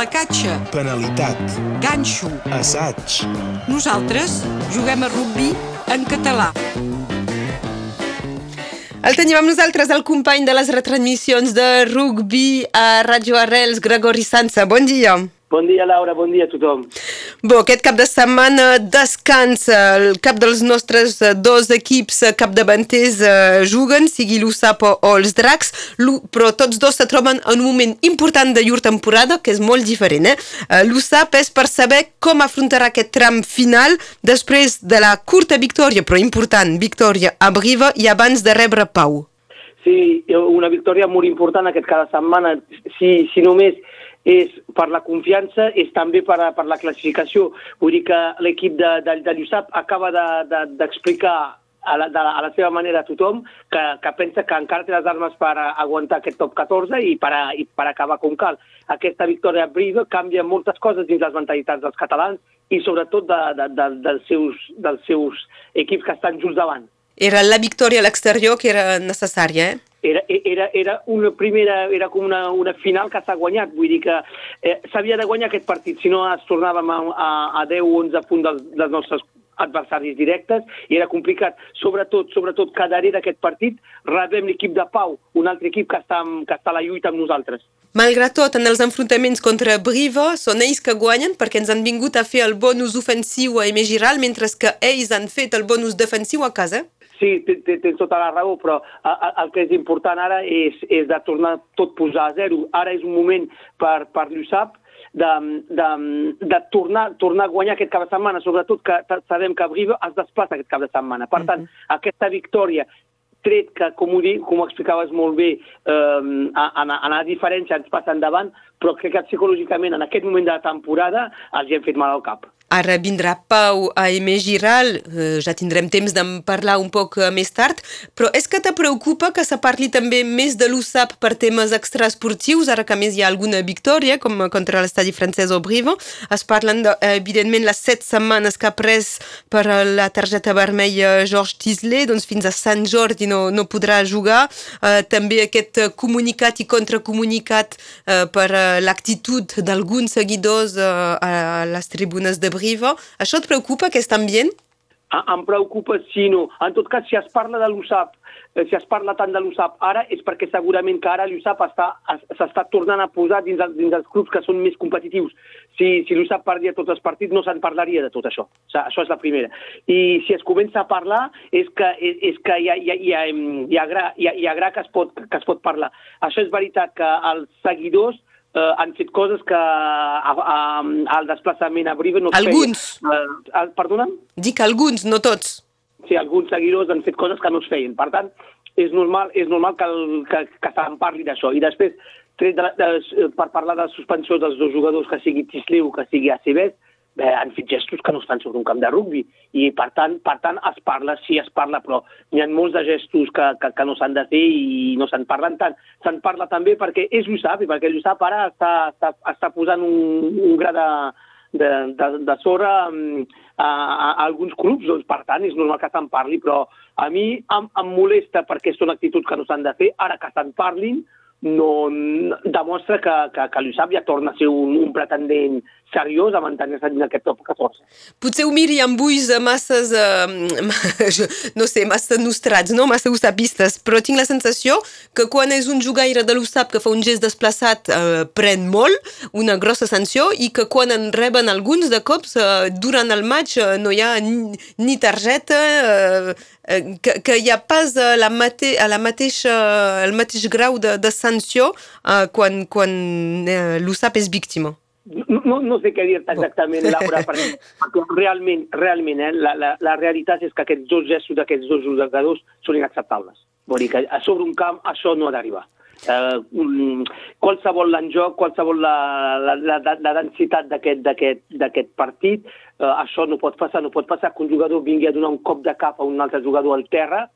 placatge, penalitat, ganxo. assaig, Nosaltres juguem a rugby en català. El tenim amb nosaltres el company de les retransmissions de rugby a Ràdio Arrels, Gregori Sansa. Bon dia. Bon dia, Laura, bon dia a tothom. Bo, aquest cap de setmana descansa. El cap dels nostres eh, dos equips eh, capdavanters eh, juguen, sigui l'USAP o, els Dracs, però tots dos se troben en un moment important de llur temporada, que és molt diferent. Eh, L'USAP és per saber com afrontarà aquest tram final després de la curta victòria, però important, victòria a Briva i abans de rebre Pau. Sí, una victòria molt important aquest cada setmana. Si, si només és per la confiança, és també per, per la classificació. Vull dir que l'equip de, de, de l'USAP acaba de- de- d'explicar de, a, la, de, a la seva manera a tothom que, que pensa que encara té les armes per aguantar aquest top 14 i per, a, i per acabar com cal. Aquesta victòria a Brive canvia moltes coses dins les mentalitats dels catalans i sobretot de, de, de, dels, seus, dels seus equips que estan just davant. Era la victòria a l'exterior que era necessària, eh? Era, era, era una primera, era com una, una final que s'ha guanyat, vull dir que eh, s'havia de guanyar aquest partit, si no es tornàvem a, a, a 10 o 11 punts dels, dels nostres adversaris directes i era complicat. Sobretot, sobretot que darrere d'aquest partit rebem l'equip de Pau, un altre equip que està, que està a la lluita amb nosaltres. Malgrat tot, en els enfrontaments contra Briva, són ells que guanyen perquè ens han vingut a fer el bonus ofensiu a Eme Giral, mentre que ells han fet el bonus defensiu a casa. Sí, tens tota la raó, però el que és important ara és, és de tornar tot posar a zero. Ara és un moment per, per l'USAP de, de, de tornar, tornar a guanyar aquest cap de setmana, sobretot que sabem que Brive es desplaça aquest cap de setmana. Per tant, aquesta victòria tret que, com ho, dic, com ho explicaves molt bé, eh, en, en la diferència ens passa endavant, però crec que psicològicament en aquest moment de la temporada els hi hem fet mal al cap. Ara vindrà Pau a Eme Giral, eh, ja tindrem temps d'en parlar un poc eh, més tard, però és que te preocupa que se parli també més de l'USAP per temes extraesportius, ara que més hi ha alguna victòria, com contra l'estadi francès o Brivo. Es parlen, de, eh, evidentment, les set setmanes que ha pres per eh, la targeta vermella Georges Tisley, doncs fins a Sant Jordi no, no podrà jugar. Eh, també aquest eh, comunicat i contracomunicat eh, per eh, l'actitud d'alguns seguidors eh, a les tribunes de Brivo. Això et preocupa, aquest ambient? A- em preocupa si no. En tot cas, si es parla de l'USAP, eh, si es parla tant de l'USAP ara, és perquè segurament que ara l'USAP està- es- s'està tornant a posar dins, el, dins els clubs que són més competitius. Si, si l'USAP perdia tots els partits, no se'n parlaria de tot això. O sigui, això és la primera. I si es comença a parlar, és que, és, és que hi, ha, hi, ha, hi, ha, hi, ha gra, hi, ha, hi ha gra que es, pot, que es pot parlar. Això és veritat que els seguidors eh, han fet coses que a, a, al desplaçament a Brive no es Alguns. feien. Eh, eh, perdona'm? Dic alguns, no tots. sí, alguns seguidors han fet coses que no es feien. Per tant, és normal, és normal que, el, que, que se'n parli d'això. I després, tret de, de, per parlar de la suspensió dels dos jugadors, que sigui Tisleu o que sigui Acebes, bé, han fet gestos que no estan sobre un camp de rugbi. I, per tant, per tant es parla, sí es parla, però hi ha molts de gestos que, que, que no s'han de fer i no se'n parlen tant. Se'n parla també perquè és l'USAP, i perquè l'USAP ara està, està, està posant un, un gra de, de, de, de sorra mm, a, a, a alguns clubs, doncs per tant és normal que se'n parli, però a mi em, em molesta perquè són actituds que no s'han de fer, ara que se'n parlin no, demostra que, que, que l'USAP ja torna a ser un, un pretendent seriós a mantenir-se dins aquest top 14. Potser ho miri amb ulls masses, eh, no sé, massa nostrats, no? massa usapistes, però tinc la sensació que quan és un jugaire de l'USAP que fa un gest desplaçat eh, pren molt, una grossa sanció, i que quan en reben alguns de cops eh, durant el match eh, no hi ha ni, ni targeta, eh, eh, que, que hi ha pas la mate, la mateixa, el mateix grau de, de sanció eh, quan, quan eh, l'USAP és víctima. No, no, sé què dir-te exactament, Laura, perquè, perquè realment, realment eh, la, la, la realitat és que aquests dos gestos d'aquests dos jugadors són inacceptables. Vol dir que a sobre un camp això no ha d'arribar. Eh, um, qualsevol l'enjoc, qualsevol la, la, la, la densitat d'aquest partit, eh, això no pot passar, no pot passar que un jugador vingui a donar un cop de cap a un altre jugador al terra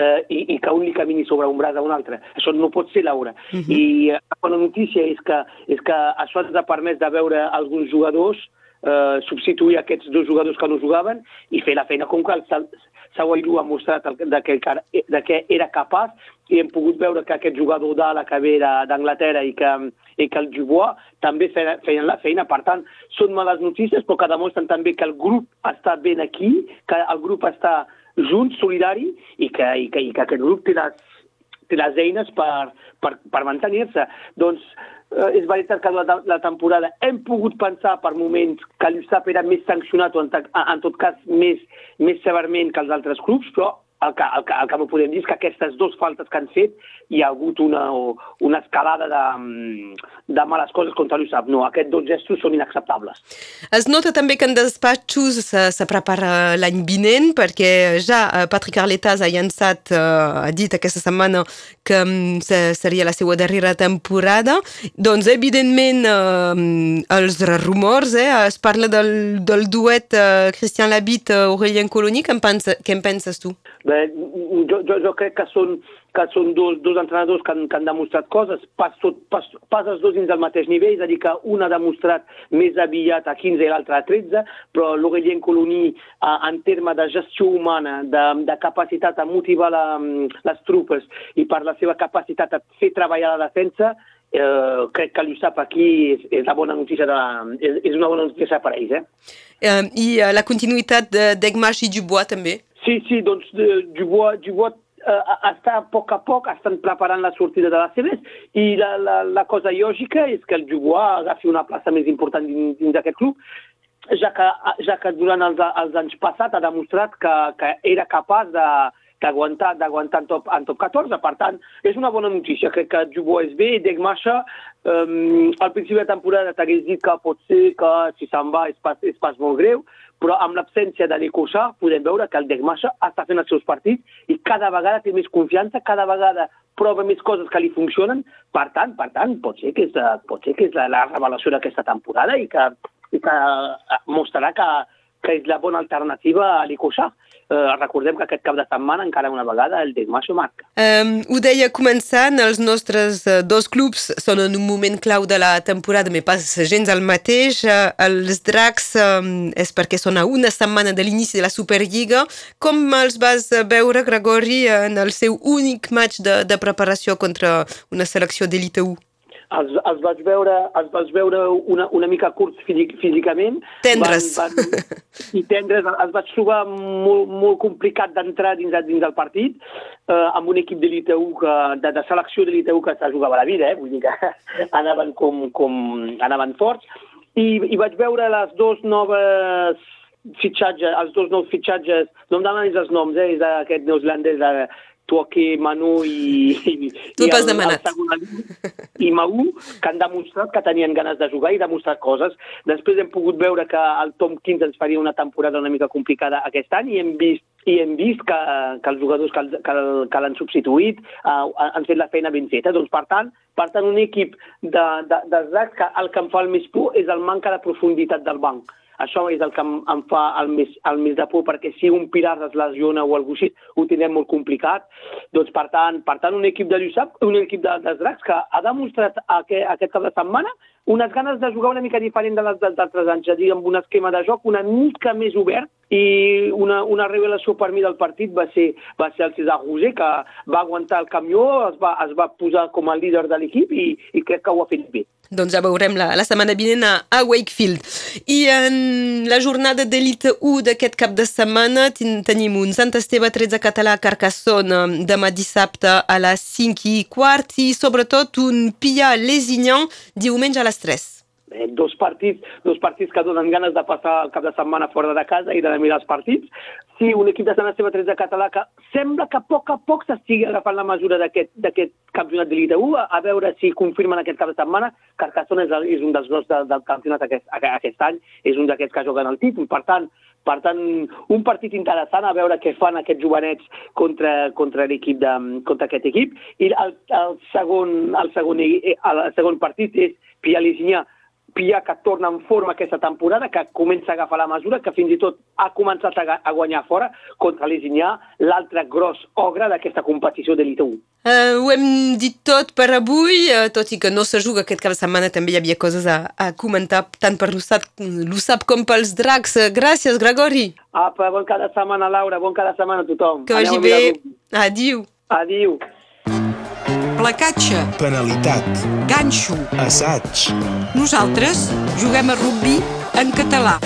eh, i, i que un li camini sobre un braç a un altre. Això no pot ser, Laura. Uh -huh. I eh, la bona notícia és que, és que això ens ha permès de veure alguns jugadors eh, substituir aquests dos jugadors que no jugaven i fer la feina com cal. Sal- Saguairu ha mostrat el, de, que, de que era capaç i hem pogut veure que aquest jugador d'ala que ve d'Anglaterra i que, i que el Dubois també feien la feina. Per tant, són males notícies, però que demostren també que el grup està ben aquí, que el grup està junt, solidari, i que, i que, i que aquest grup té les, té les eines per, per, per mantenir-se. Doncs eh, és veritat que la, la temporada hem pogut pensar per moments que l'USAP era més sancionat o en, en tot cas més, més severament que els altres clubs, però el que, el, que, el que no podem dir és que aquestes dues faltes que han fet hi ha hagut una, una escalada de, de males coses contra l'USAP. No, aquests dos gestos són inacceptables. Es nota també que en despatxos se, se prepara l'any vinent perquè ja eh, Patrick Arletas ha llançat, uh, ha dit aquesta setmana que um, seria la seva darrera temporada. Doncs, evidentment, uh, els rumors, eh, es parla del, del duet uh, Christian Labit, Aurélien Coloni, què en, què en penses tu? Bé, jo, jo, jo crec que són, que són dos, dos entrenadors que han, que han demostrat coses, pas, tot, pas, pas els dos dins del mateix nivell, és a dir, que un ha demostrat més aviat a 15 i l'altre a 13, però l'Aurelien Coloní, eh, en termes de gestió humana, de, de capacitat a motivar la, les trupes i per la seva capacitat a fer treballar la defensa, eh, crec que l'USAP aquí és, és, la bona notícia de la, és, és una bona notícia per a ells. Eh? Eh, I uh, la continuïtat d'Egmash i Dubois també? Sí, sí, doncs eh, Dubois, Dubois eh, està a poc a poc, estan preparant la sortida de les seves i la, la, la cosa lògica és que el Dubois agafi una plaça més important dins, dins d'aquest club, ja que, ja que durant els, els anys passats ha demostrat que, que era capaç de, d'aguantar d'aguantar en, top, en top 14. Per tant, és una bona notícia. Crec que Dubois és bé, Degmasha, um, al principi de temporada t'hagués dit que pot ser que si se'n va és pas, és pas molt greu, però amb l'absència de Nicosa podem veure que el Degmassa està fent els seus partits i cada vegada té més confiança, cada vegada prova més coses que li funcionen. Per tant, per tant pot ser que és, pot ser que és la, la revelació d'aquesta temporada i que, i que eh, mostrarà que, que és la bona alternativa a l'Icosa eh, recordem que aquest cap de setmana encara una vegada el Desmacho marca. Um, ho deia començant, els nostres uh, dos clubs són en un moment clau de la temporada, però pas gens el mateix. Uh, els Dracs um, és perquè són a una setmana de l'inici de la Superliga. Com els vas veure, Gregori, en el seu únic match de, de preparació contra una selecció d'elite 1? Els, els vaig veure, els vaig veure una, una mica curts físicament. Tendres. Van, van, I tendres. Els vaig trobar molt, molt complicat d'entrar dins, dins del partit, eh, amb un equip d'elite 1, que, de, de selecció d'elite 1 que se jugava la vida, eh? vull dir que anaven, com, com, anaven forts. I, I vaig veure les dues noves fitxatges, els dos nous fitxatges, no em demanis els noms, eh, és d'aquest neozelandès de, Tuoque, Manu i, i, tu i, el, el i Mau, que han demostrat que tenien ganes de jugar i demostrar coses. Després hem pogut veure que el Tom Kins ens faria una temporada una mica complicada aquest any i hem vist i hem vist que, que els jugadors que, que, que l'han substituït uh, han fet la feina ben feta. Doncs, per tant, per tant un equip de, de, de que el que em fa el més por és el manca de profunditat del banc això és el que em, em fa el més, el més de por, perquè si un pilar es lesiona o cosa així, ho tindrem molt complicat. Doncs, per tant, per tant un equip de Lluçap, un equip de, dels Dracs, que ha demostrat aquest, aquest cap de setmana unes ganes de jugar una mica diferent de les dels altres anys, és a dir, amb un esquema de joc una mica més obert, i una, una revelació per mi del partit va ser, va ser el César Roger, que va aguantar el camió, es va, es va posar com a líder de l'equip i, i crec que ho ha fet bé. Doncs ja veurem la, la setmana vinent a, a Wakefield. I en la jornada d'Elite 1 d'aquest cap de setmana ten, tenim un Sant Esteve 13 català a Carcassonne demà dissabte a les 5 i quart i sobretot un Pia Lesignan diumenge a les 3 eh, dos partits, dos partits que donen ganes de passar el cap de setmana fora de casa i de mirar els partits. Sí, un equip de Sant Esteve 13 català que sembla que a poc a poc s'estigui agafant la mesura d'aquest campionat de Liga 1, a veure si confirmen aquest cap de setmana. Carcassonne és, és un dels dos del, del campionat aquest, aquest any, és un d'aquests que juguen el títol. Per tant, per tant, un partit interessant a veure què fan aquests jovenets contra, contra l'equip de, contra aquest equip. I el, el, segon, el, segon, el segon partit és Pia Lisigna Pia que torna en forma aquesta temporada, que comença a agafar la mesura, que fins i tot ha començat a, a guanyar fora contra l'Esinyà, l'altre gros ogre d'aquesta competició de l'Ita 1. Uh, ho hem dit tot per avui, uh, tot i que no se juga aquest cap de setmana, també hi havia coses a, a comentar tant per l'USAP com pels dracs. Uh, gràcies, Gregori. Apa, bon cada setmana, Laura, bon cada setmana a tothom. Que vagi bé. Adiu. Adiu. Placatge. Penalitat. Ganxo. Assaig. Nosaltres juguem a rugby en català.